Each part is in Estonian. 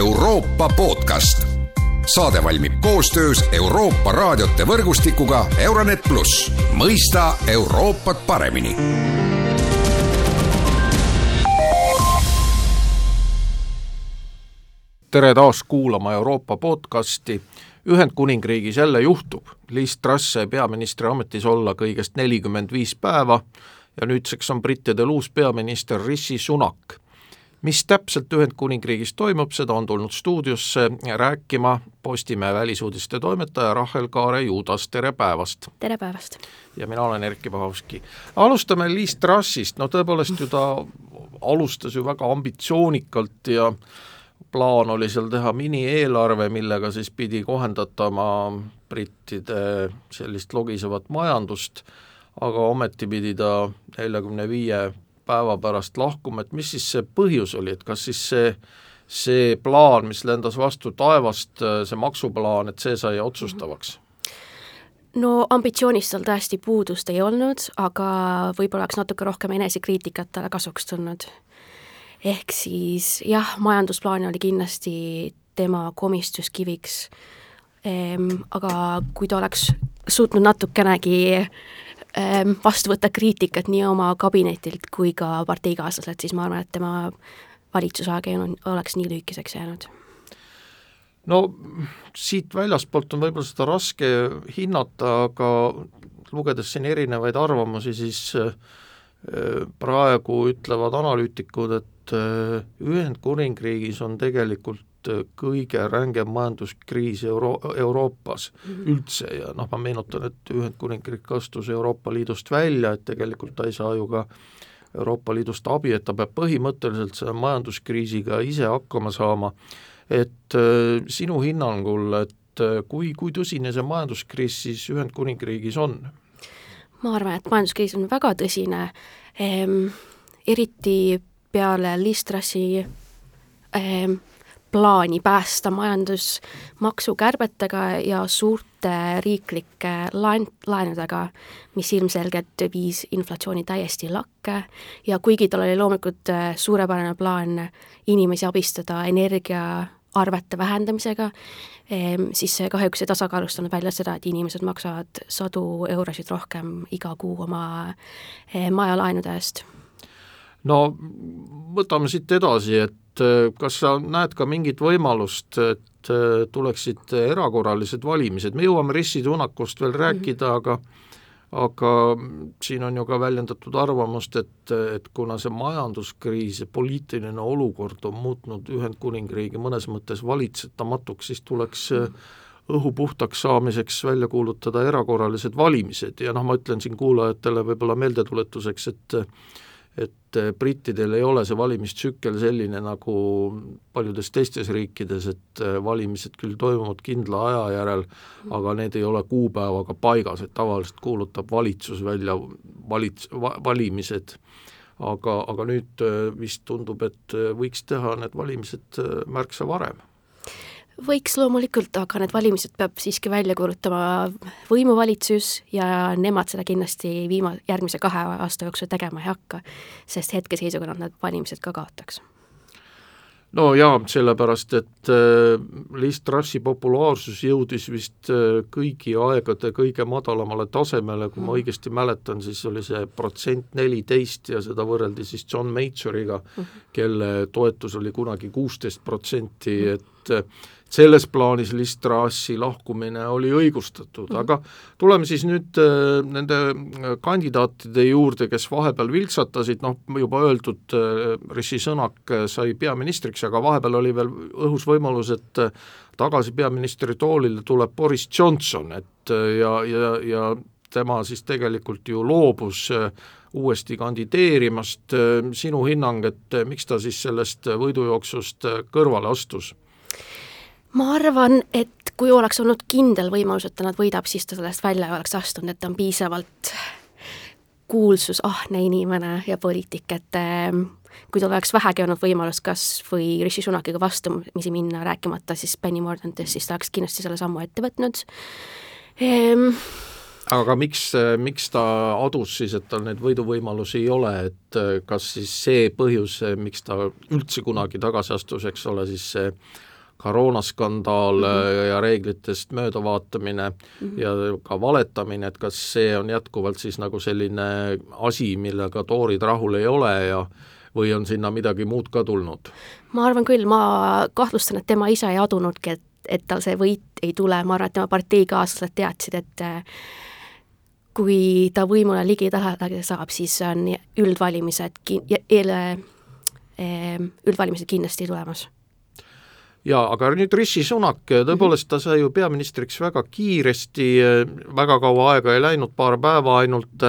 Euroopa podcast. saade valmib koostöös Euroopa raadiote võrgustikuga Euronet pluss, mõista Euroopat paremini tere taas kuulama Euroopa podcasti. Ühendkuningriigis jälle juhtub, Liis Truss sai peaministri ametis olla kõigest nelikümmend viis päeva ja nüüdseks on brittidel uus peaminister Rishi Sunak. Mis täpselt Ühendkuningriigis toimub, seda on tulnud stuudiosse rääkima Postimehe välisuudiste toimetaja Rahel Kaare-Juudas, tere päevast! tere päevast! ja mina olen Erkki Pahovski. alustame Liis Trussist, no tõepoolest ju ta alustas ju väga ambitsioonikalt ja plaan oli seal teha minieelarve, millega siis pidi kohendatama brittide sellist logisevat majandust, aga ometi pidi ta neljakümne viie päeva pärast lahkuma, et mis siis see põhjus oli, et kas siis see see plaan, mis lendas vastu taevast, see maksuplaan, et see sai otsustavaks? no ambitsioonist seal tõesti puudust ei olnud, aga võib-olla oleks natuke rohkem enesekriitikat talle kasuks tulnud ehk siis jah, majandusplaan oli kindlasti tema komistuskiviks ehm,, aga kui ta oleks suutnud natukenegi vastu võtta kriitikat nii oma kabinetilt kui ka parteikaaslaselt, siis ma arvan, et tema valitsusaeg ei oleks nii lühikeseks jäänud. No siit väljaspoolt on võib-olla seda raske hinnata, aga lugedes siin erinevaid arvamusi, siis äh, praegu ütlevad analüütikud, et äh, Ühendkuningriigis on tegelikult kõige rängem majanduskriis Euro-, Euroopas mhm. üldse ja noh, ma meenutan, et Ühendkuningriik astus Euroopa Liidust välja, et tegelikult ta ei saa ju ka Euroopa Liidust abi, et ta peab põhimõtteliselt selle majanduskriisiga ise hakkama saama, et äh, sinu hinnangul, et kui, kui tõsine see majanduskriis siis Ühendkuningriigis on? ma arvan, et majanduskriis on väga tõsine ehm,, eriti peale Listrasi ähm, plaani päästa majandus maksukärbetega ja suurte riiklike laen, laenudega, mis ilmselgelt viis inflatsiooni täiesti lakke. Ja kuigi tal oli loomulikult äh, suurepärane plaan inimesi abistada energiaarvete vähendamisega, ähm, siis see kahjuks ei tasakaalustanud välja seda, et inimesed maksavad sadu eurosid rohkem iga kuu oma äh, majalaenude eest no võtame siit edasi, et äh, kas sa näed ka mingit võimalust, et äh, tuleksid erakorralised valimised, me jõuame Rishi Tunakust veel rääkida, aga aga siin on ju ka väljendatud arvamust, et, et kuna see majanduskriis ja poliitiline olukord on muutnud Ühendkuningriigi mõnes mõttes valitsetamatuks, siis tuleks äh, õhu puhtaks saamiseks välja kuulutada erakorralised valimised. Ja noh, ma ütlen siin kuulajatele võib-olla meeldetuletuseks, et et äh, brittidel ei ole see valimistsükkel selline nagu paljudes teistes riikides, et äh, valimised küll toimuvad kindla aja järel, aga need ei ole kuupäevaga paigas, et tavaliselt kuulutab valitsus välja valits-, va-, valimised. Aga, aga nüüd äh, vist tundub, et võiks teha need valimised märksa varem võiks loomulikult, aga need valimised peab siiski välja kuulutama võimuvalitsus ja nemad seda kindlasti viima-, järgmise kahe aasta jooksul tegema ei hakka, sest hetkeseisuga nad need valimised ka kaotaks no jaa, sellepärast et äh, Liis Trussi populaarsus jõudis vist äh, kõigi aegade kõige madalamale tasemele, kui ma mm. õigesti mäletan, siis oli see protsent neliteist ja seda võrreldi siis John Majoriga, mm. kelle toetus oli kunagi kuusteist protsenti, mm. et äh, selles plaanis Liz Trussi lahkumine oli õigustatud, aga tuleme siis nüüd äh, nende äh, kandidaatide juurde, kes vahepeal vilksatasid, noh, juba öeldud, äh, Rishi Sõnak sai peaministriks, aga vahepeal oli veel õhus võimalus, et tagasi peaministri toolile tuleb Boris Johnson, et ja, ja, ja tema siis tegelikult ju loobus uuesti kandideerimast, sinu hinnang, et miks ta siis sellest võidujooksust kõrvale astus? Ma arvan, et kui oleks olnud kindel võimalus, et ta nad võidab, siis ta sellest välja ei oleks astunud, et ta on piisavalt kuulsusahne inimene ja poliitik, et ehm, kui tal oleks vähegi olnud võimalus kas või Rishi Sunakiga vastumisi minna, rääkimata siis Penny Mordantist, siis ta oleks kindlasti selle sammu ette võtnud. Ehm, aga miks, miks ta adus siis, et tal neid võiduvõimalusi ei ole, et kas siis see põhjus, miks ta üldse kunagi tagasi astus, eks ole, siis see koroonaskandaal mm -hmm. ja reeglitest möödavaatamine mm -hmm. ja ka valetamine, et kas see on jätkuvalt siis nagu selline asi, millega toorid rahul ei ole ja või on sinna midagi muud ka tulnud? ma arvan küll, ma kahtlustan, et tema ise ei adunudki, et, et tal see võit ei tule, ma arvan, et tema parteikaaslased teadsid, et kui ta võimule ligi taha saab, siis on üldvalimised üldvalimised kindlasti tulemas jaa, aga nüüd Rishi Sunak, tõepoolest ta sai ju peaministriks väga kiiresti, väga kaua aega ei läinud, paar päeva ainult,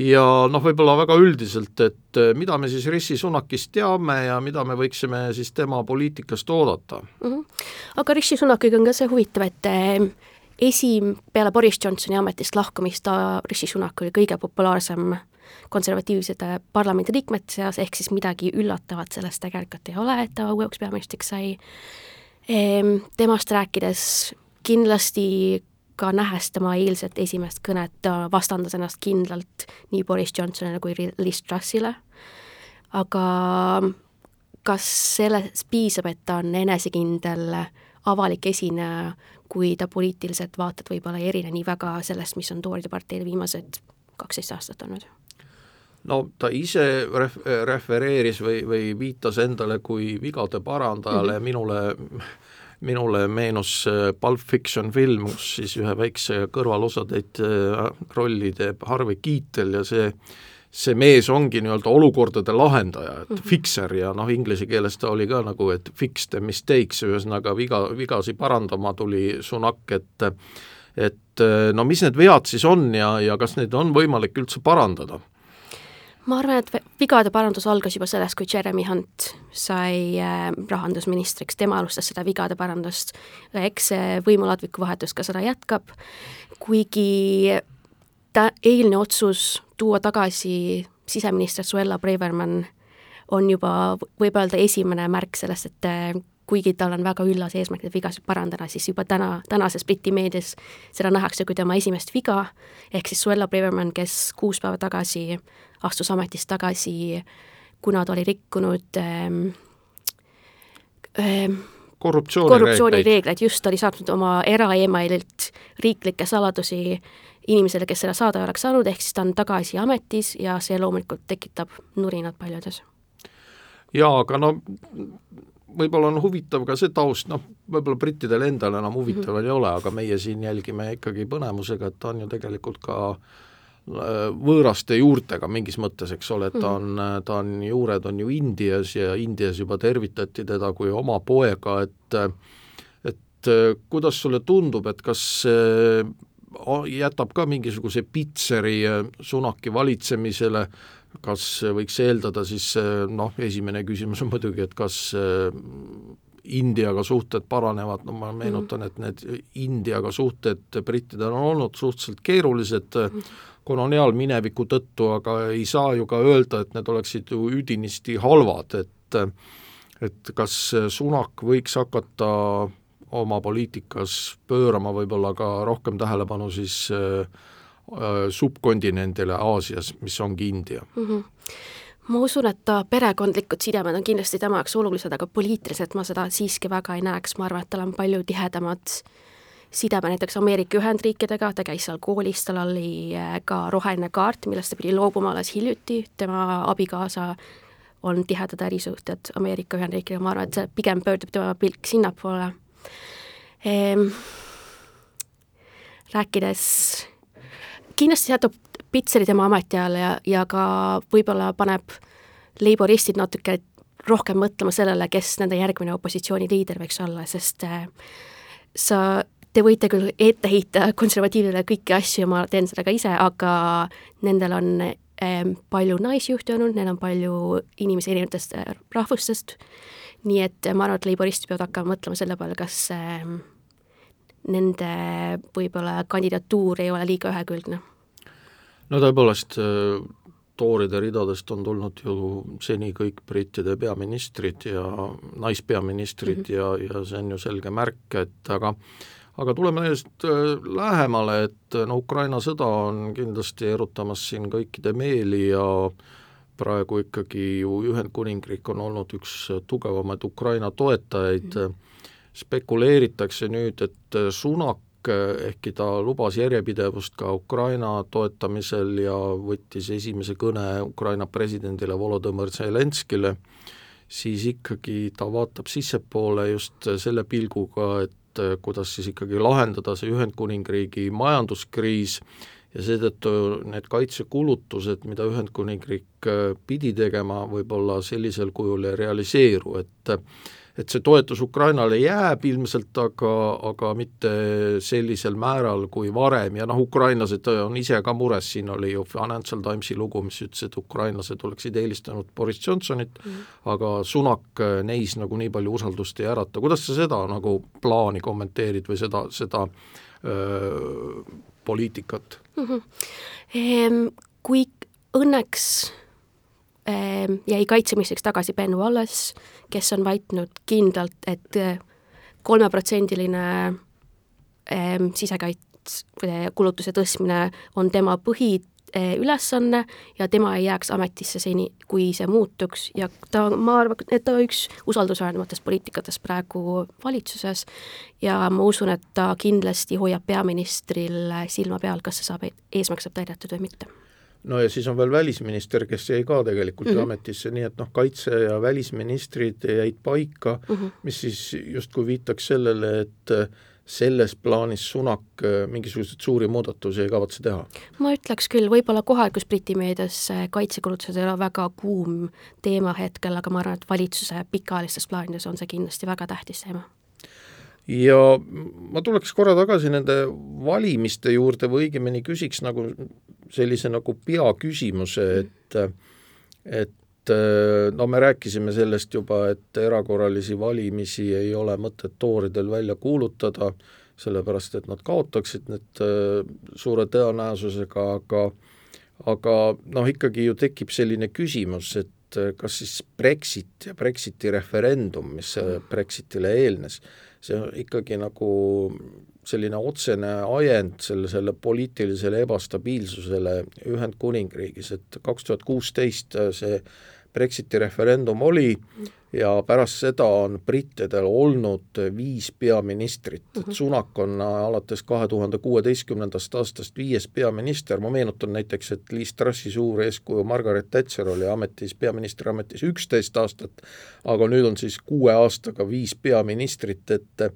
ja noh, võib-olla väga üldiselt, et mida me siis Rishi Sunakist teame ja mida me võiksime siis tema poliitikast oodata mm? -hmm. aga Rishi Sunakiga on ka see huvitav, et esim-, peale Boris Johnsoni ametist lahkumist ta, Rishi Sunak oli kõige populaarsem konservatiivsete parlamendiliikmete seas, ehk siis midagi üllatavat selles tegelikult ei ole, et ta uueks peaministriks sai. Ehm, temast rääkides kindlasti ka nähes tema eilset esimest kõnet, ta vastandas ennast kindlalt nii Boris Johnsonile kui Liz Trussile, aga kas sellest piisab, et ta on enesekindel avalik esineja, kui ta poliitilised vaated võib-olla ei erine nii väga sellest, mis on Tooride parteil viimased kaksteist aastat olnud? No ta ise ref-, refereeris või, või viitas endale kui vigade parandajale mm, -hmm. minule minule meenus Pulp Fiction film, kus siis ühe väikse kõrvalosatäit rolli teeb Harvey Keitel ja see see mees ongi nii-öelda olukordade lahendaja, et mm -hmm. fixer ja noh, inglise keeles ta oli ka nagu, et fix the mistakes, ühesõnaga viga, vigasi parandama tuli Sunak, et et no mis need vead siis on ja, ja kas neid on võimalik üldse parandada? Ma arvan, et vigade parandus algas juba sellest, kui Jeremy Hunt sai äh, rahandusministriks, tema alustas seda vigade parandust. eks see võimuladviku vahetus ka seda jätkab, kuigi ta eilne otsus tuua tagasi siseminister Suella Braverman on juba, võib öelda, esimene märk sellest, et eh, kuigi tal on väga üllas eesmärk neid vigasid parandada, siis juba täna, tänases Briti meedias seda nähakse kui tema esimest viga, ehk siis Suella Braverman, kes kuus päeva tagasi astus ametist tagasi, kuna ta oli rikkunud ähm, ähm, korruptsioonireegleid korruptsiooni, just, ta oli saatnud oma era-emaililt riiklikke saladusi inimesele, kes seda saada ei oleks saanud, ehk siis ta on tagasi ametis ja see loomulikult tekitab nurinat paljudes. jaa, aga no võib-olla on huvitav ka see taust, noh, võib-olla brittidel endal enam huvitav mm -hmm. ei ole, aga meie siin jälgime ikkagi põnevusega, et ta on ju tegelikult ka äh, võõraste juurtega mingis mõttes, eks ole, et ta on, mhm. ta on, juured on ju Indias ja Indias juba tervitati teda kui oma poega, et et kuidas sulle tundub, et kas jätab ka mingisuguse pitseri äh, Sunaki valitsemisele, kas võiks eeldada siis äh, noh, esimene küsimus on muidugi, et kas äh, Indiaga suhted paranevad, no ma meenutan, et need Indiaga suhted brittidel on olnud suhteliselt keerulised koloniaalmineviku tõttu, aga ei saa ju ka öelda, et need oleksid ju üdinisti halvad, et et kas Sunak võiks hakata oma poliitikas pöörama võib-olla ka rohkem tähelepanu siis äh, äh, subkontinendile Aasias, mis ongi India? Mm. -hmm ma usun, et ta perekondlikud sidemed on kindlasti tema jaoks olulised, aga poliitiliselt ma seda siiski väga ei näeks, ma arvan, et tal on palju tihedamad sideme näiteks Ameerika Ühendriikidega, ta käis seal koolis, tal oli äh, ka roheline kaart, millest ta pidi loobuma alles hiljuti, tema abikaasa on tihedad ärisuhted Ameerika Ühendriikidega, ma arvan, et see pigem pöördub tema pilk sinnapoole. Ehm,. rääkides, kindlasti jätab Pitseri tema ametiajal ja, ja ka võib-olla paneb leiboristid natuke rohkem mõtlema sellele, kes nende järgmine opositsiooniliider võiks olla, sest äh, sa, te võite küll ette heita konservatiividele kõiki asju ja ma teen seda ka ise, aga nendel on äh, palju naisjuhte olnud, neil on palju inimesi erinevatest äh, rahvustest nii et ma arvan, et leiboristid peavad hakkama mõtlema selle peale, kas äh, nende võib-olla kandidatuur ei ole liiga ühekülgne. No tõepoolest, äh, tooride ridadest on tulnud ju seni kõik brittide peaministrid ja naispeaministrid mm -hmm. ja, ja see on ju selge märk, et aga aga tuleme neist äh, lähemale, et no Ukraina sõda on kindlasti erutamas siin kõikide meeli ja äh, praegu ikkagi ju Ühendkuningriik on olnud üks tugevamaid Ukraina toetajaid mm., spekuleeritakse nüüd, et Sunak ehkki ta lubas järjepidevust ka Ukraina toetamisel ja võttis esimese kõne Ukraina presidendile Volodõmõr Zelenskile, siis ikkagi ta vaatab sissepoole just selle pilguga, et kuidas siis ikkagi lahendada see Ühendkuningriigi majanduskriis ja seetõttu need kaitsekulutused, mida Ühendkuningriik pidi tegema, võib-olla sellisel kujul ei realiseeru, et et see toetus Ukrainale jääb ilmselt, aga, aga mitte sellisel määral kui varem ja noh, ukrainlased on ise ka mures, siin oli ju Financial Timesi lugu, mis ütles, et ukrainlased oleksid eelistanud Boris Johnsonit mm., aga Sunak neis nagu nii palju usaldust ei ärata, kuidas sa seda nagu plaani kommenteerid või seda, seda öö, poliitikat mm? -hmm. Kui õnneks Ehm, jäi kaitseministriks tagasi Ben Wallace, kes on väitnud kindlalt, et äh, kolmeprotsendiline ehm, sisekaits-, kulutuse tõstmine on tema põhiülesanne ja tema ei jääks ametisse seni, kui see muutuks. Ja ta, ma arvan, et ta on üks usaldusväärsematest poliitikatest praegu valitsuses ja ma usun, et ta kindlasti hoiab peaministril silma peal, kas see saab, eesmärk saab täidetud või mitte no ja siis on veel välisminister, kes jäi ka tegelikult mm -hmm. ametisse, nii et noh, kaitse- ja välisministrid jäid paika mm, -hmm. mis siis justkui viitaks sellele, et äh, selles plaanis Sunak äh, mingisuguseid suuri muudatusi ei kavatse teha? ma ütleks küll, võib-olla kohalikus Briti meedias kaitsekulutused ei ole väga kuum teema hetkel, aga ma arvan, et valitsuse pikaajalistes plaanides on see kindlasti väga tähtis teema ja ma tuleks korra tagasi nende valimiste juurde või õigemini küsiks nagu sellise nagu peaküsimuse, et et no me rääkisime sellest juba, et erakorralisi valimisi ei ole mõtet tooridel välja kuulutada, sellepärast et nad kaotaksid need suure tõenäosusega, aga aga noh, ikkagi ju tekib selline küsimus, et kas siis Brexit ja Brexiti referendum, mis Brexitile eelnes, see on ikkagi nagu selline otsene ajend selle, selle poliitilisele ebastabiilsusele Ühendkuningriigis, et kaks tuhat kuusteist see Brexiti referendum oli ja pärast seda on brittidel olnud viis peaministrit, et mhm. Sunak on alates kahe tuhande kuueteistkümnendast aastast viies peaminister, ma meenutan näiteks, et Liis Trussi suur eeskuju Margaret Thatcher oli ametis, peaministri ametis üksteist aastat, aga nüüd on siis kuue aastaga viis peaministrit, et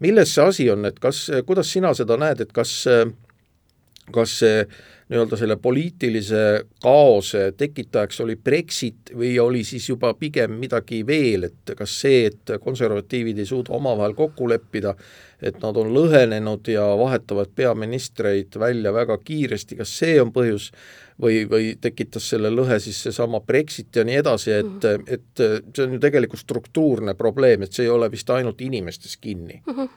milles see asi on, et kas, kuidas sina seda näed, et kas, kas see nii-öelda selle poliitilise kaose tekitajaks oli Brexit või oli siis juba pigem midagi veel, et kas see, et konservatiivid ei suuda omavahel kokku leppida, et nad on lõhenenud ja vahetavad peaministreid välja väga kiiresti, kas see on põhjus või, või tekitas selle lõhe siis seesama Brexit ja nii edasi, et mm, -hmm. et see on ju tegelikult struktuurne probleem, et see ei ole vist ainult inimestes kinni mm. -hmm.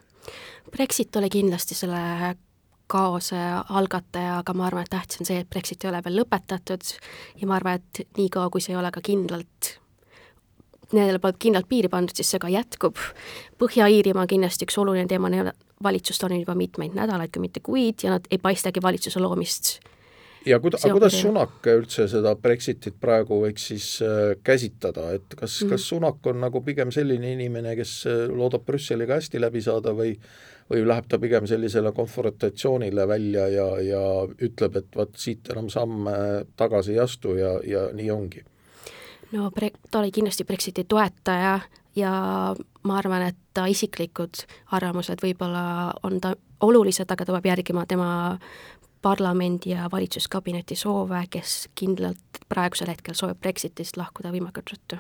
Brexit oli kindlasti selle kaose algataja, aga ma arvan, et tähtis on see, et Brexit ei ole veel lõpetatud ja ma arvan, et niikaua, kui see ei ole ka kindlalt nendele pole kindlalt piiri pandud, siis see ka jätkub. Põhja-Iirimaa on kindlasti üks oluline teema, neil valitsust on juba mitmeid nädalaid, kui mitte kuid, ja nad ei paistagi valitsuse loomist ja kuida-, aga kuidas Sunak üldse seda Brexitit praegu võiks siis äh, käsitleda, et kas mm., kas Sunak on nagu pigem selline inimene, kes äh, loodab Brüsseliga hästi läbi saada või või läheb ta pigem sellisele konfrontatsioonile välja ja, ja ütleb, et vot siit enam samme tagasi ei astu ja, ja nii ongi? no bre-, ta oli kindlasti Brexiti toetaja ja ma arvan, et ta isiklikud arvamused võib-olla on ta olulised, aga ta peab järgima tema parlamendi ja valitsuskabineti soove, kes kindlalt praegusel hetkel soovib Brexitist lahkuda võimalikult ruttu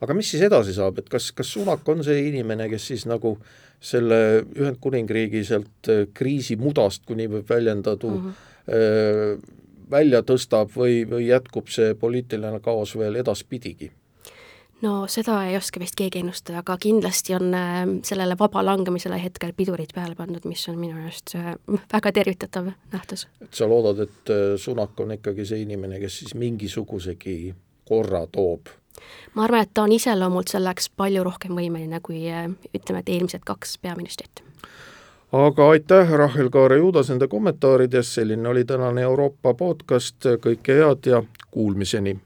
aga mis siis edasi saab, et kas, kas Sunak on see inimene, kes siis nagu selle Ühendkuningriigi sealt äh, kriisimudast, kui nii võib väljendada mm, -hmm. välja tõstab või, või jätkub see poliitiline kaos veel edaspidigi? no seda ei oska vist keegi ennustada, aga kindlasti on äh, sellele vaba langemisele hetkel pidurid peale pandud, mis on minu arust väga tervitatav nähtus. et sa loodad, et Sunak on ikkagi see inimene, kes siis mingisugusegi korra toob ma arvan, et ta on iseloomult selleks palju rohkem võimeline kui ütleme, et eelmised kaks peaministrit. aga aitäh, Rahel Kaare-Juudas nende kommentaarides, selline oli tänane Euroopa podcast, kõike head ja kuulmiseni!